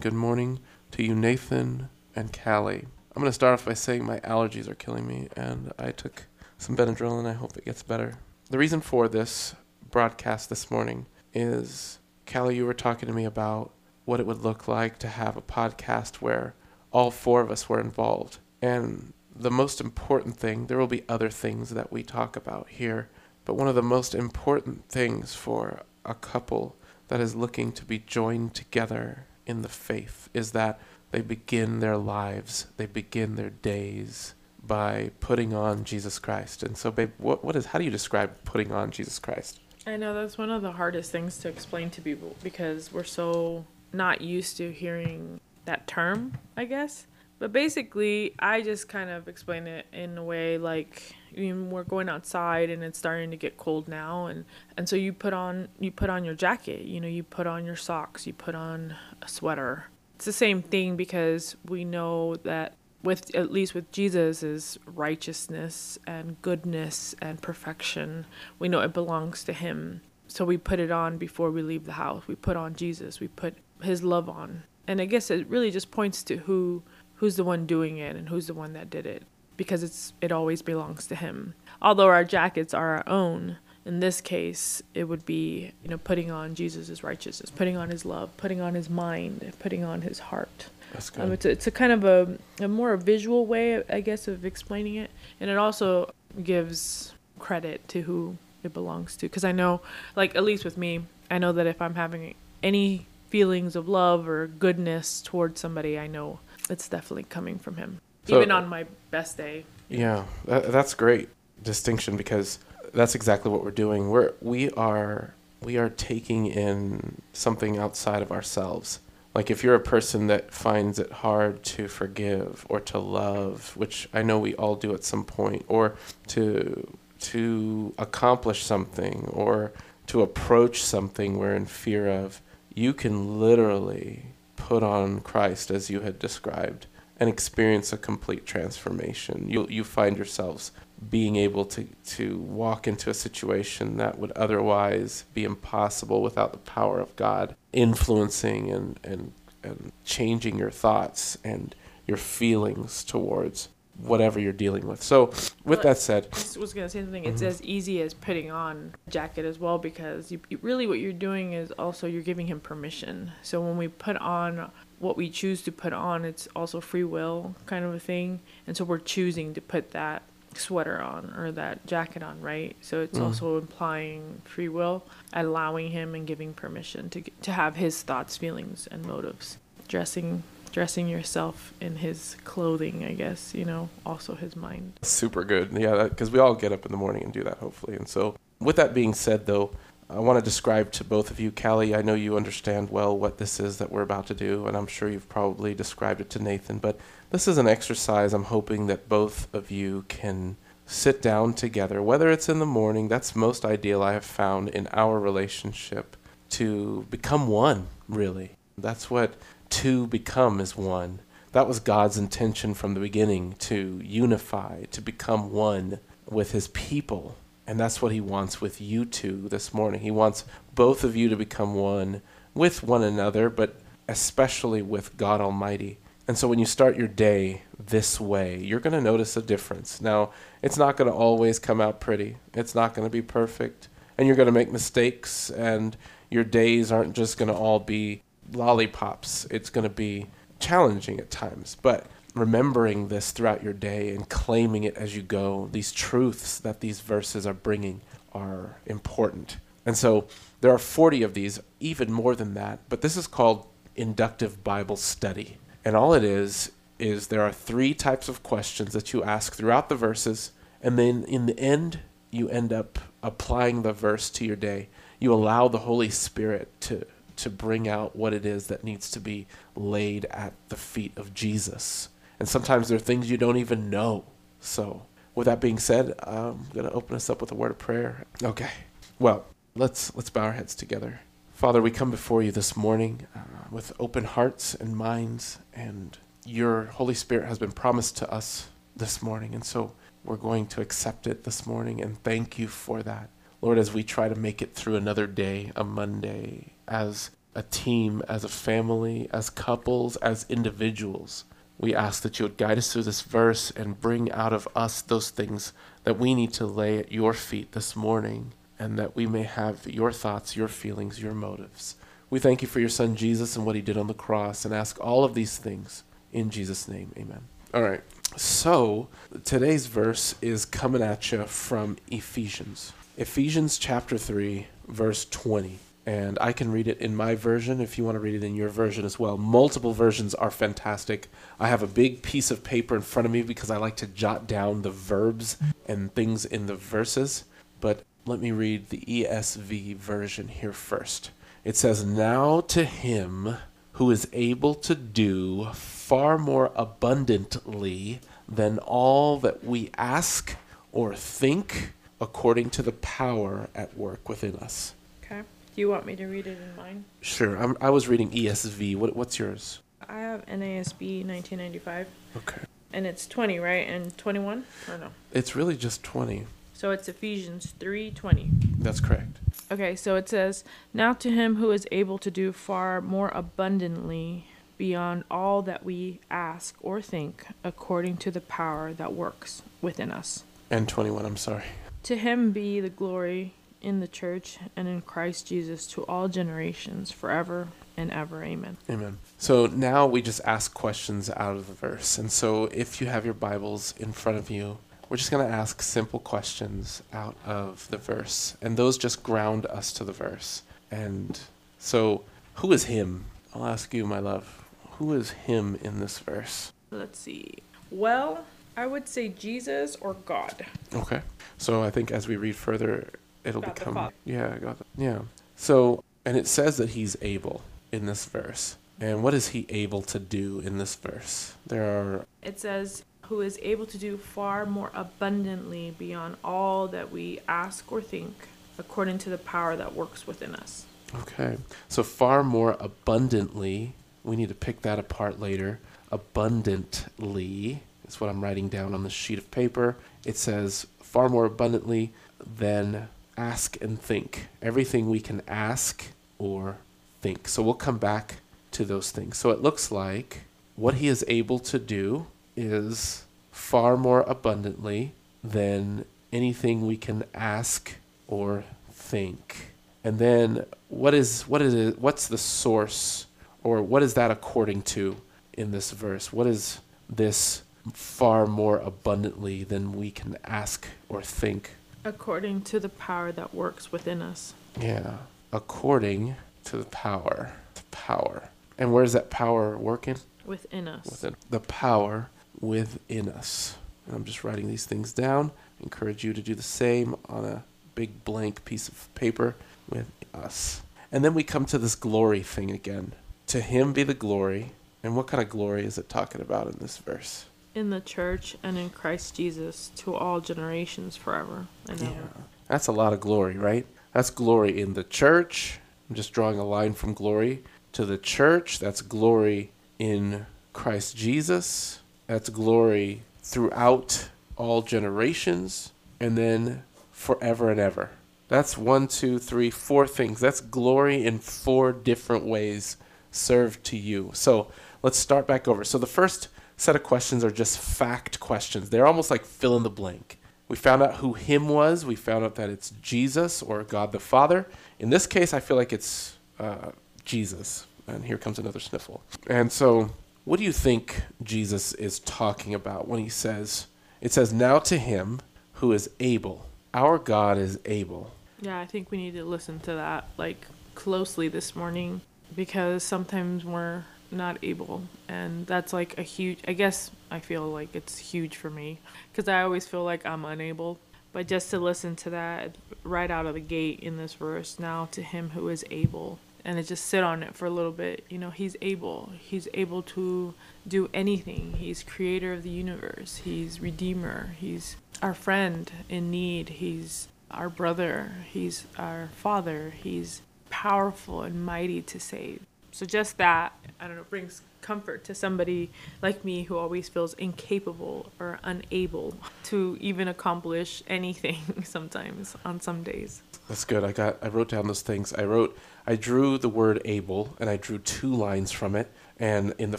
Good morning to you, Nathan and Callie. I'm going to start off by saying my allergies are killing me, and I took some Benadryl, and I hope it gets better. The reason for this broadcast this morning is, Callie, you were talking to me about what it would look like to have a podcast where all four of us were involved. And the most important thing, there will be other things that we talk about here, but one of the most important things for a couple that is looking to be joined together in the faith is that they begin their lives, they begin their days by putting on Jesus Christ. And so, babe, what, what is, how do you describe putting on Jesus Christ? I know that's one of the hardest things to explain to people because we're so not used to hearing that term, I guess. But basically, I just kind of explain it in a way like We're going outside and it's starting to get cold now, and and so you put on you put on your jacket, you know, you put on your socks, you put on a sweater. It's the same thing because we know that with at least with Jesus is righteousness and goodness and perfection. We know it belongs to him. So we put it on before we leave the house. We put on Jesus. We put his love on. And I guess it really just points to who who's the one doing it and who's the one that did it because it's it always belongs to him. Although our jackets are our own, in this case it would be, you know, putting on Jesus' righteousness, putting on his love, putting on his mind, putting on his heart. That's good. Um, it's a, it's a kind of a, a more visual way, I guess, of explaining it, and it also gives credit to who it belongs to. Because I know, like at least with me, I know that if I'm having any feelings of love or goodness towards somebody, I know it's definitely coming from him, So- even on my best day. Yeah, that, that's great distinction because that's exactly what we're doing. We're we are we are taking in something outside of ourselves. Like if you're a person that finds it hard to forgive or to love, which I know we all do at some point, or to to accomplish something or to approach something we're in fear of, you can literally put on Christ as you had described and experience a complete transformation. You you find yourselves being able to to walk into a situation that would otherwise be impossible without the power of God influencing and and and changing your thoughts and your feelings towards whatever you're dealing with. So, with Well, that said, I was gonna say something. It's Mhm. as easy as putting on a jacket as well because you, you really what you're doing is also you're giving him permission. So when we put on what we choose to put on, it's also free will kind of a thing, and so we're choosing to put that sweater on or that jacket on, right? So it's Mm. also implying free will, allowing him and giving permission to to have his thoughts, feelings, and motives. Dressing dressing yourself in his clothing, I guess, you know, also his mind. Super good. Yeah, because we all get up in the morning and do that, hopefully. And so, with that being said, though, I want to describe to both of you, Callie, I know you understand well what this is that we're about to do, and I'm sure you've probably described it to Nathan, but this is an exercise I'm hoping that both of you can sit down together, whether it's in the morning, that's most ideal I have found in our relationship, to become one, really. That's what two become is one. That was God's intention from the beginning to unify, to become one with his people. And that's what he wants with you two this morning. He wants both of you to become one with one another, but especially with God Almighty. And so when you start your day this way, you're going to notice a difference. Now, it's not going to always come out pretty, it's not going to be perfect. And you're going to make mistakes, and your days aren't just going to all be lollipops. It's going to be challenging at times. But remembering this throughout your day and claiming it as you go, these truths that these verses are bringing are important. And so there are 40 of these, even more than that. But this is called inductive Bible study. And all it is, is there are three types of questions that you ask throughout the verses. And then in the end, you end up applying the verse to your day. You allow the Holy Spirit to, to bring out what it is that needs to be laid at the feet of Jesus. And sometimes there are things you don't even know. So, with that being said, I'm going to open us up with a word of prayer. Okay. Well, let's let's bow our heads together. Father, we come before you this morning uh, with open hearts and minds, and your Holy Spirit has been promised to us this morning, and so we're going to accept it this morning and thank you for that. Lord, as we try to make it through another day, a Monday, as a team, as a family, as couples, as individuals. We ask that you would guide us through this verse and bring out of us those things that we need to lay at your feet this morning, and that we may have your thoughts, your feelings, your motives. We thank you for your son Jesus and what he did on the cross, and ask all of these things in Jesus' name. Amen. All right. So, today's verse is coming at you from Ephesians. Ephesians chapter 3, verse 20 and I can read it in my version if you want to read it in your version as well. Multiple versions are fantastic. I have a big piece of paper in front of me because I like to jot down the verbs and things in the verses. But let me read the ESV version here first. It says, Now to him who is able to do far more abundantly than all that we ask or think, according to the power at work within us. Okay. Do you want me to read it in mine? Sure. I'm, I was reading ESV. What, what's yours? I have NASB 1995, Okay. and it's 20, right? And 21? Or no? It's really just 20. So it's Ephesians 3:20. That's correct. Okay, so it says, Now to him who is able to do far more abundantly beyond all that we ask or think, according to the power that works within us. And 21, I'm sorry. To him be the glory in the church and in Christ Jesus to all generations, forever and ever. Amen. Amen. So now we just ask questions out of the verse. And so if you have your Bibles in front of you, we're just going to ask simple questions out of the verse. And those just ground us to the verse. And so, who is him? I'll ask you, my love. Who is him in this verse? Let's see. Well, I would say Jesus or God. Okay. So I think as we read further, it'll God become yeah, God. Yeah. So and it says that he's able in this verse. And what is he able to do in this verse? There are It says, who is able to do far more abundantly beyond all that we ask or think, according to the power that works within us. okay. So far more abundantly. We need to pick that apart later. Abundantly is what I'm writing down on the sheet of paper. It says far more abundantly than ask and think. Everything we can ask or think. So we'll come back to those things. So it looks like what he is able to do is far more abundantly than anything we can ask or think. And then what is what is it, what's the source or what is that according to in this verse? What is this far more abundantly than we can ask or think? According to the power that works within us. Yeah, according to the power. The power. And where's that power working? Within us. Within the power within us. And I'm just writing these things down. Encourage you to do the same on a big blank piece of paper with us. And then we come to this glory thing again. To him be the glory. And what kind of glory is it talking about in this verse? In the church and in Christ Jesus to all generations forever and Yeah. ever. That's a lot of glory, right? That's glory in the church. I'm just drawing a line from glory to the church. That's glory in Christ Jesus. That's glory throughout all generations. And then forever and ever. That's one, two, three, four things. That's glory in four different ways served to you. So let's start back over. So the first set of questions are just fact questions. They're almost like fill in the blank. We found out who him was. We found out that it's Jesus or God the Father. In this case, I feel like it's uh, Jesus. And here comes another sniffle. And so, what do you think Jesus is talking about when he says, it says, now to him who is able. Our God is able. Yeah, I think we need to listen to that like closely this morning because sometimes we're not able and that's like a huge I guess I feel like it's huge for me cuz I always feel like I'm unable. But just to listen to that right out of the gate in this verse now to him who is able and to just sit on it for a little bit. You know, he's able. He's able to do anything. He's creator of the universe. He's redeemer. He's our friend in need. He's our brother. He's our father. He's powerful and mighty to save. So just that, I don't know, brings comfort to somebody like me who always feels incapable or unable to even accomplish anything sometimes on some days. That's good. I got I wrote down those things. I wrote I drew the word able and I drew two lines from it. And in the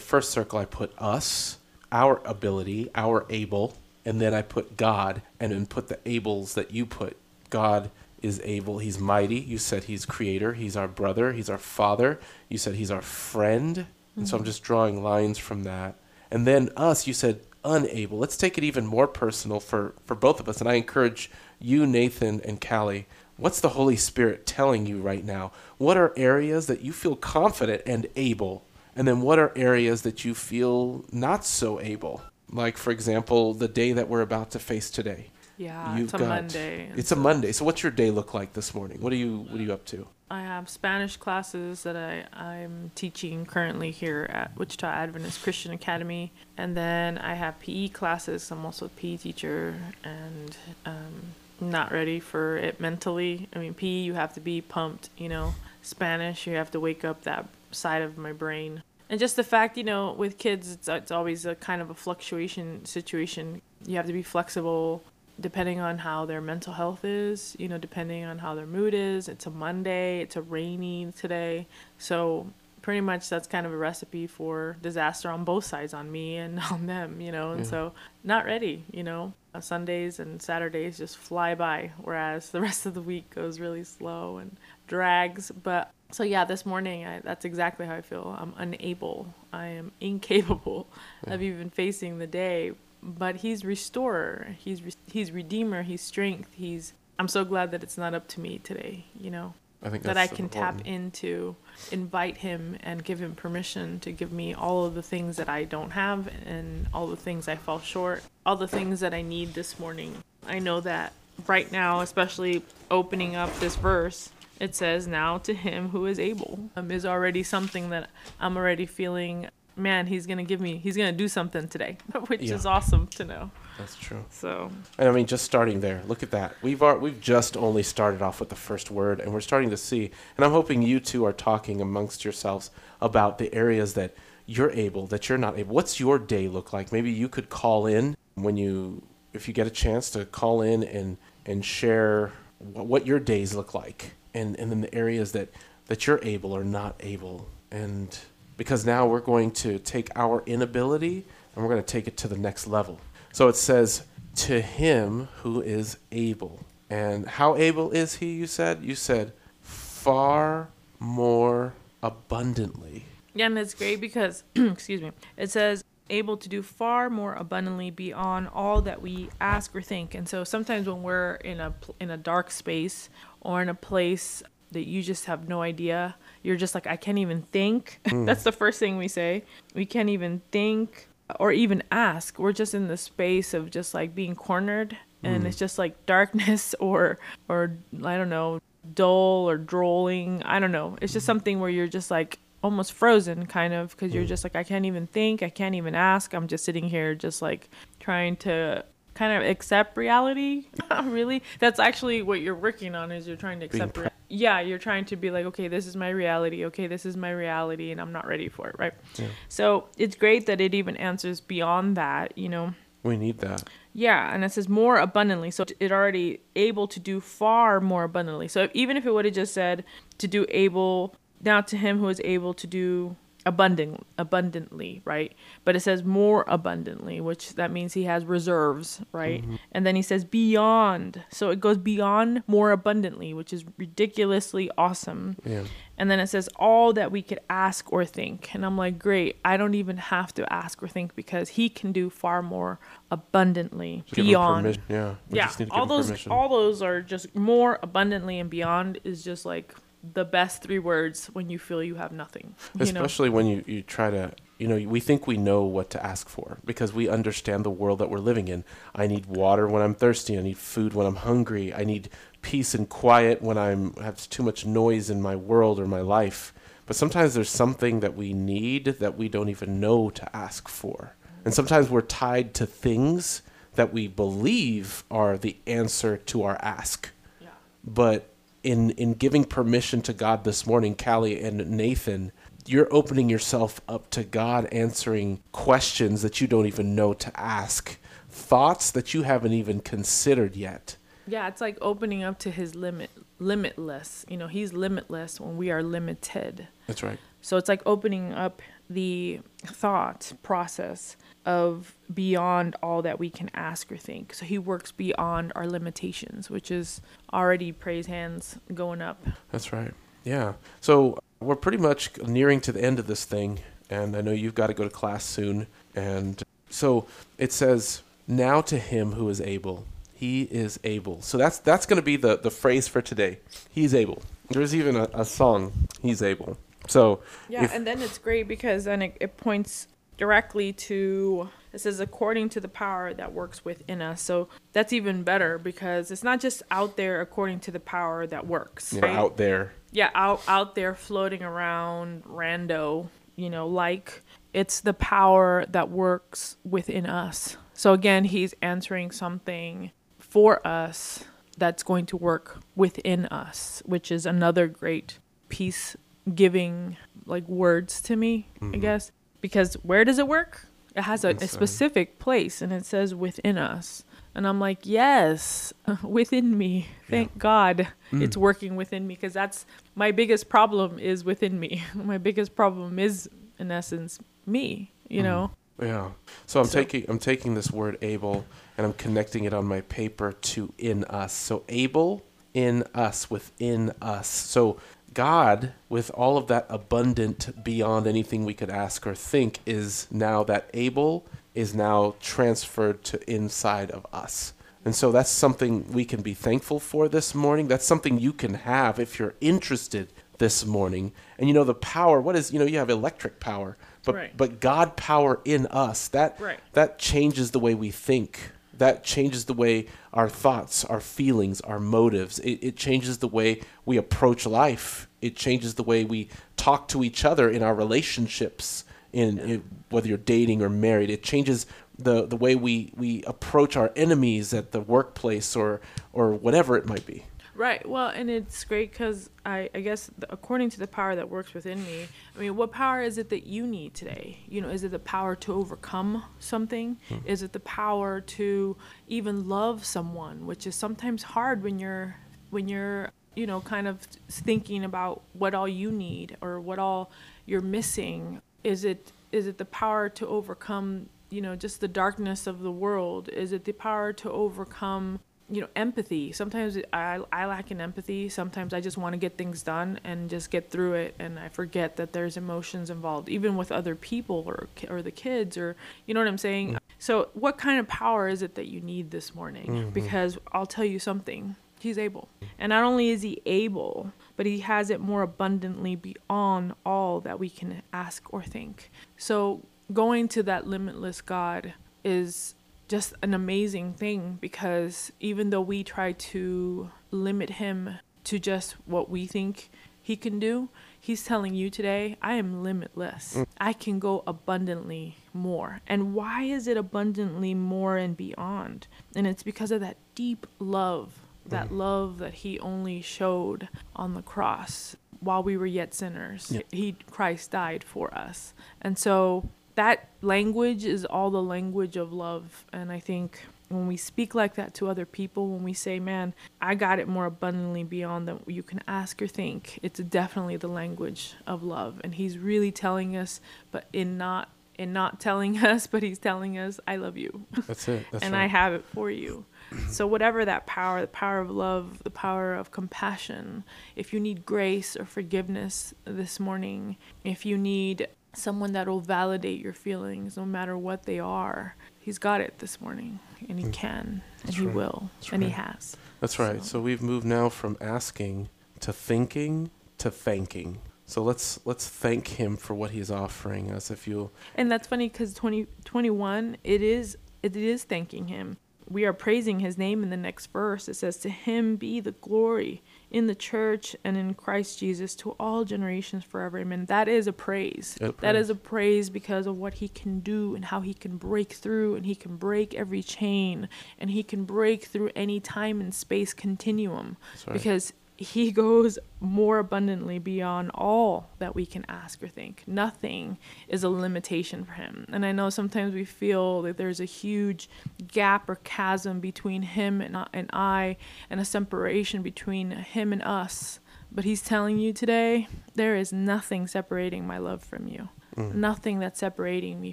first circle I put us, our ability, our able, and then I put God and then put the ables that you put. God is able. He's mighty. You said he's creator. He's our brother. He's our father. You said he's our friend. And so I'm mm-hmm. just drawing lines from that. And then us, you said unable. Let's take it even more personal for, for both of us. And I encourage you, Nathan and Callie, what's the Holy Spirit telling you right now? What are areas that you feel confident and able? And then what are areas that you feel not so able? Like, for example, the day that we're about to face today. Yeah, You've it's a got- Monday. It's a Monday. So what's your day look like this morning? What are you what are you up to? I have Spanish classes that I, I'm teaching currently here at Wichita Adventist Christian Academy. And then I have PE classes. I'm also a PE teacher and um, not ready for it mentally. I mean, PE, you have to be pumped, you know. Spanish, you have to wake up that side of my brain. And just the fact, you know, with kids, it's, it's always a kind of a fluctuation situation. You have to be flexible depending on how their mental health is, you know, depending on how their mood is. It's a Monday, it's a rainy today. So pretty much that's kind of a recipe for disaster on both sides, on me and on them, you know. And Yeah. so not ready, you know. Uh, Sundays and Saturdays just fly by, whereas the rest of the week goes really slow and drags. But so yeah, this morning I, that's exactly how I feel. I'm unable. I am incapable of even facing the day. But he's restorer. He's re- he's redeemer. He's strength. He's. I'm so glad that it's not up to me today. You know I think that I can tap into, invite him and give him permission to give me all of the things that I don't have and all the things I fall short, all the things that I need this morning. I know that right now, especially opening up this verse, it says, Now to him who is able, um, is already something that I'm already feeling, man, he's going to give me, he's going to do something today, which Yeah. is awesome to know. That's true. So, And I mean, just starting there, look at that. We've ar- we've just only started off with the first word, and we're starting to see. And I'm hoping you two are talking amongst yourselves about the areas that you're able, that you're not able. What's your day look like? Maybe you could call in when you, if you get a chance to call in and and share what your days look like, and and then the areas that that you're able or not able, and because now we're going to take our inability and we're going to take it to the next level. So it says, to him who is able. And how able is he, you said? You said, far more abundantly. Yeah, and it's great because, excuse me, it says able to do far more abundantly beyond all that we ask or think. And so sometimes when we're in a in a dark space or in a place that you just have no idea, you're just like I can't even think. Hmm. That's the first thing we say. We can't even think or even ask. We're just in the space of just like being cornered and hmm. it's just like darkness or or I don't know, dull or drolling. I don't know. It's just hmm. something where you're just like almost frozen kind of because you're just like I can't even think, I can't even ask. I'm just sitting here just like trying to kind of accept reality. Really. That's actually what you're working on is you're trying to accept pre- rea- yeah, you're trying to be like, okay, this is my reality. Okay, this is my reality and I'm not ready for it, right? Yeah. So, it's great that it even answers beyond that, you know. We need that. Yeah, and it says more abundantly. So it already able to do far more abundantly. So even if it would have just said to do able now to him who is able to do abundant abundantly, right? But it says more abundantly, which that means he has reserves, right? Mm-hmm. And then he says beyond. So it goes beyond more abundantly, which is ridiculously awesome. Yeah. And then it says all that we could ask or think. And I'm like, great. I don't even have to ask or think because he can do far more abundantly beyond. Yeah. We Yeah, just need to all those permission. all those are just more abundantly and beyond is just like the best three words when you feel you have nothing. You know? Especially when you, you try to, you know, we think we know what to ask for because we understand the world that we're living in. I need water when I'm thirsty. I need food when I'm hungry. I need peace and quiet when I'm have too much noise in my world or my life. But sometimes there's something that we need that we don't even know to ask for. And sometimes we're tied to things that we believe are the answer to our ask Yeah. but in in giving permission to God this morning, Callie and Nathan, you're opening yourself up to God answering questions that you don't even know to ask, thoughts that you haven't even considered yet. Yeah, it's like opening up to his limit limitless. You know, he's limitless when we are limited. That's right. So it's like opening up the thought process of beyond all that we can ask or think. So he works beyond our limitations, which is already praise hands going up. That's right. Yeah. So we're pretty much nearing to the end of this thing, and I know you've got to go to class soon. And so it says, "Now to him who is able." He is able. So that's that's going to be the the phrase for today. He's able. There's even a, a song. He's able. So Yeah, if- and then it's great because then it, it points directly to it says according to the power that works within us. So that's even better because it's not just out there according to the power that works. you right? out there. yeah out out there floating around rando you know like it's the power that works within us so again he's answering something for us that's going to work within us which is another great peace giving like words to me i mm-hmm. guess. Because where does it work? It has a, a specific place and it says within us. And i'm like yes within me. Thank god mm. it's working within me because that's my biggest problem is within me. My biggest problem is in essence me you mm. know? Yeah. So I'm So- taking I'm taking this word able and I'm connecting it on my paper to in us. So able in us within us. So God with all of that abundant beyond anything we could ask or think is now that able is now transferred to inside of us. And so that's something we can be thankful for this morning. That's something you can have if you're interested this morning. And you know the power, what is, you know, you have electric power, but Right. but God power in us. That Right. that changes the way we think. That changes the way our thoughts, our feelings, our motives. It, it changes the way we approach life. It changes the way we talk to each other in our relationships. In, in whether you're dating or married, it changes the the way we we approach our enemies at the workplace or or whatever it might be. Right. Well, and it's great because I, I guess the, according to the power that works within me, I mean, what power is it that you need today? You know, is it the power to overcome something? Hmm. Is it the power to even love someone, which is sometimes hard when you're when you're you know kind of thinking about what all you need or what all you're missing. Is it is it the power to overcome you know just the darkness of the world? Is it the power to overcome you know empathy. Sometimes I, I lack in empathy. Sometimes i just want to get things done and just get through it and i forget that there's emotions involved even with other people or or the kids or you know what i'm saying? Mm. So what kind of power is it that you need this morning? Mm-hmm. Because i'll tell you something he's able. And not only is he able but he has it more abundantly beyond all that we can ask or think. So going to that limitless god is just an amazing thing because even though we try to limit him to just what we think he can do, he's telling you today, I am limitless. Mm. I can go abundantly more. And why is it abundantly more and beyond? And it's because of that deep love, that mm. love that he only showed on the cross while we were yet sinners. Yeah. He Christ died for us. And so that language is all the language of love and i think when we speak like that to other people when we say man i got it more abundantly beyond than you can ask or think it's definitely the language of love and he's really telling us but in not in not telling us but he's telling us i love you That's it. That's and right. I have it for you. So whatever that power, the power of love, the power of compassion, if you need grace or forgiveness this morning, if you need someone that will validate your feelings no matter what they are, he's got it this morning and he can and Mm. That's he will That's and he has. That's right. So we've moved now from asking to thinking to thanking. So let's let's thank him for what he's offering us. If you And that's funny cuz 2021 it is it is thanking him. We are praising his name in the next verse. It says to him be the glory in the church and in Christ Jesus to all generations forever. Amen. That is a praise. A That is a praise because of what he can do and how he can break through and he can break every chain and he can break through any time and space continuum right. because he goes more abundantly beyond all that we can ask or think. Nothing is a limitation for him. And I know sometimes we feel that there's a huge gap or chasm between him and, and I, and a separation between him and us. But he's telling you today, there is nothing separating my love from you. Mm. Nothing that's separating me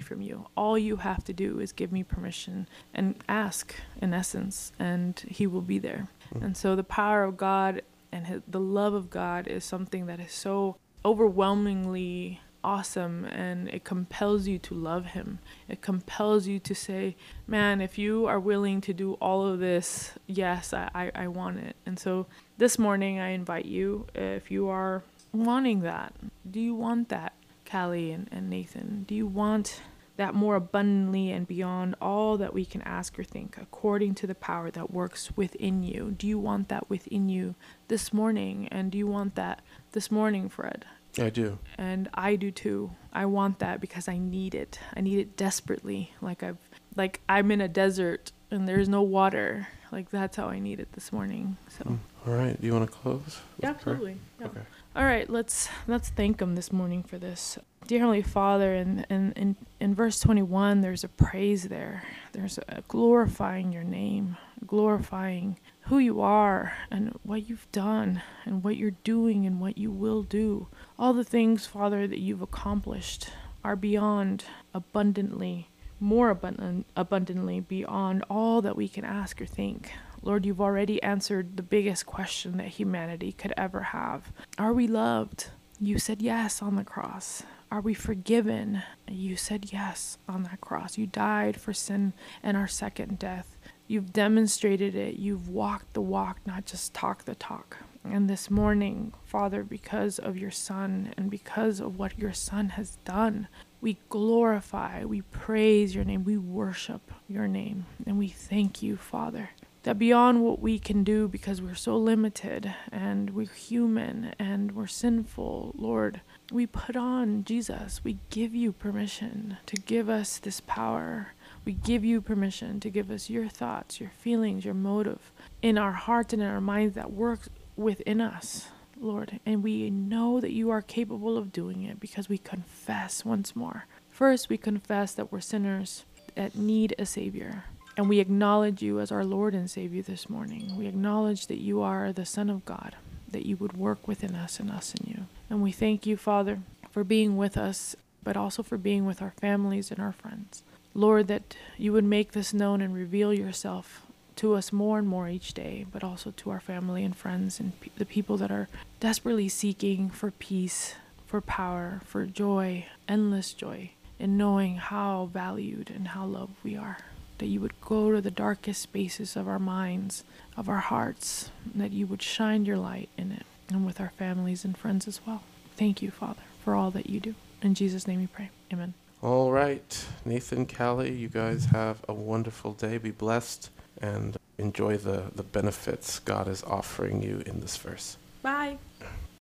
from you. All you have to do is give me permission and ask, in essence, and he will be there. Mm. And so the power of God and his, the love of God is something that is so overwhelmingly awesome and it compels you to love him. It compels you to say, man, if you are willing to do all of this, yes, I, I, I want it. And so this morning, I invite you, if you are wanting that, do you want that, Callie and, and Nathan? Do you want that more abundantly and beyond all that we can ask or think, according to the power that works within you. Do you want that within you this morning? And do you want that this morning, Fred? I do. And I do too. I want that because I need it. I need it desperately. Like I've like I'm in a desert and there's no water. Like that's how I need it this morning. So. Mm. All right. Do you want to close? Yeah, absolutely. Yeah. Okay. All right. Let's let's thank him this morning for this. Dear Heavenly Father, in, in, in, in verse 21, there's a praise there. There's a glorifying your name, glorifying who you are and what you've done and what you're doing and what you will do. All the things, Father, that you've accomplished are beyond abundantly, more abundant, abundantly beyond all that we can ask or think. Lord, you've already answered the biggest question that humanity could ever have. Are we loved? You said yes on the cross. Are we forgiven? You said yes on that cross. You died for sin and our second death. You've demonstrated it. You've walked the walk, not just talk the talk. And this morning, Father, because of your Son and because of what your Son has done, we glorify, we praise your name, we worship your name, and we thank you, Father that beyond what we can do because we're so limited and we're human and we're sinful, Lord, we put on Jesus. We give you permission to give us this power. We give you permission to give us your thoughts, your feelings, your motive in our hearts and in our minds that works within us, Lord. And we know that you are capable of doing it because we confess once more. First, we confess that we're sinners that need a Savior. And we acknowledge you as our Lord and Savior this morning. We acknowledge that you are the Son of God, that you would work within us and us in you. And we thank you, Father, for being with us, but also for being with our families and our friends. Lord, that you would make this known and reveal yourself to us more and more each day, but also to our family and friends and pe- the people that are desperately seeking for peace, for power, for joy, endless joy, in knowing how valued and how loved we are that you would go to the darkest spaces of our minds, of our hearts, that you would shine your light in it, and with our families and friends as well. Thank you, Father, for all that you do. In Jesus' name we pray. Amen. All right. Nathan, Callie, you guys have a wonderful day. Be blessed and enjoy the, the benefits God is offering you in this verse. Bye.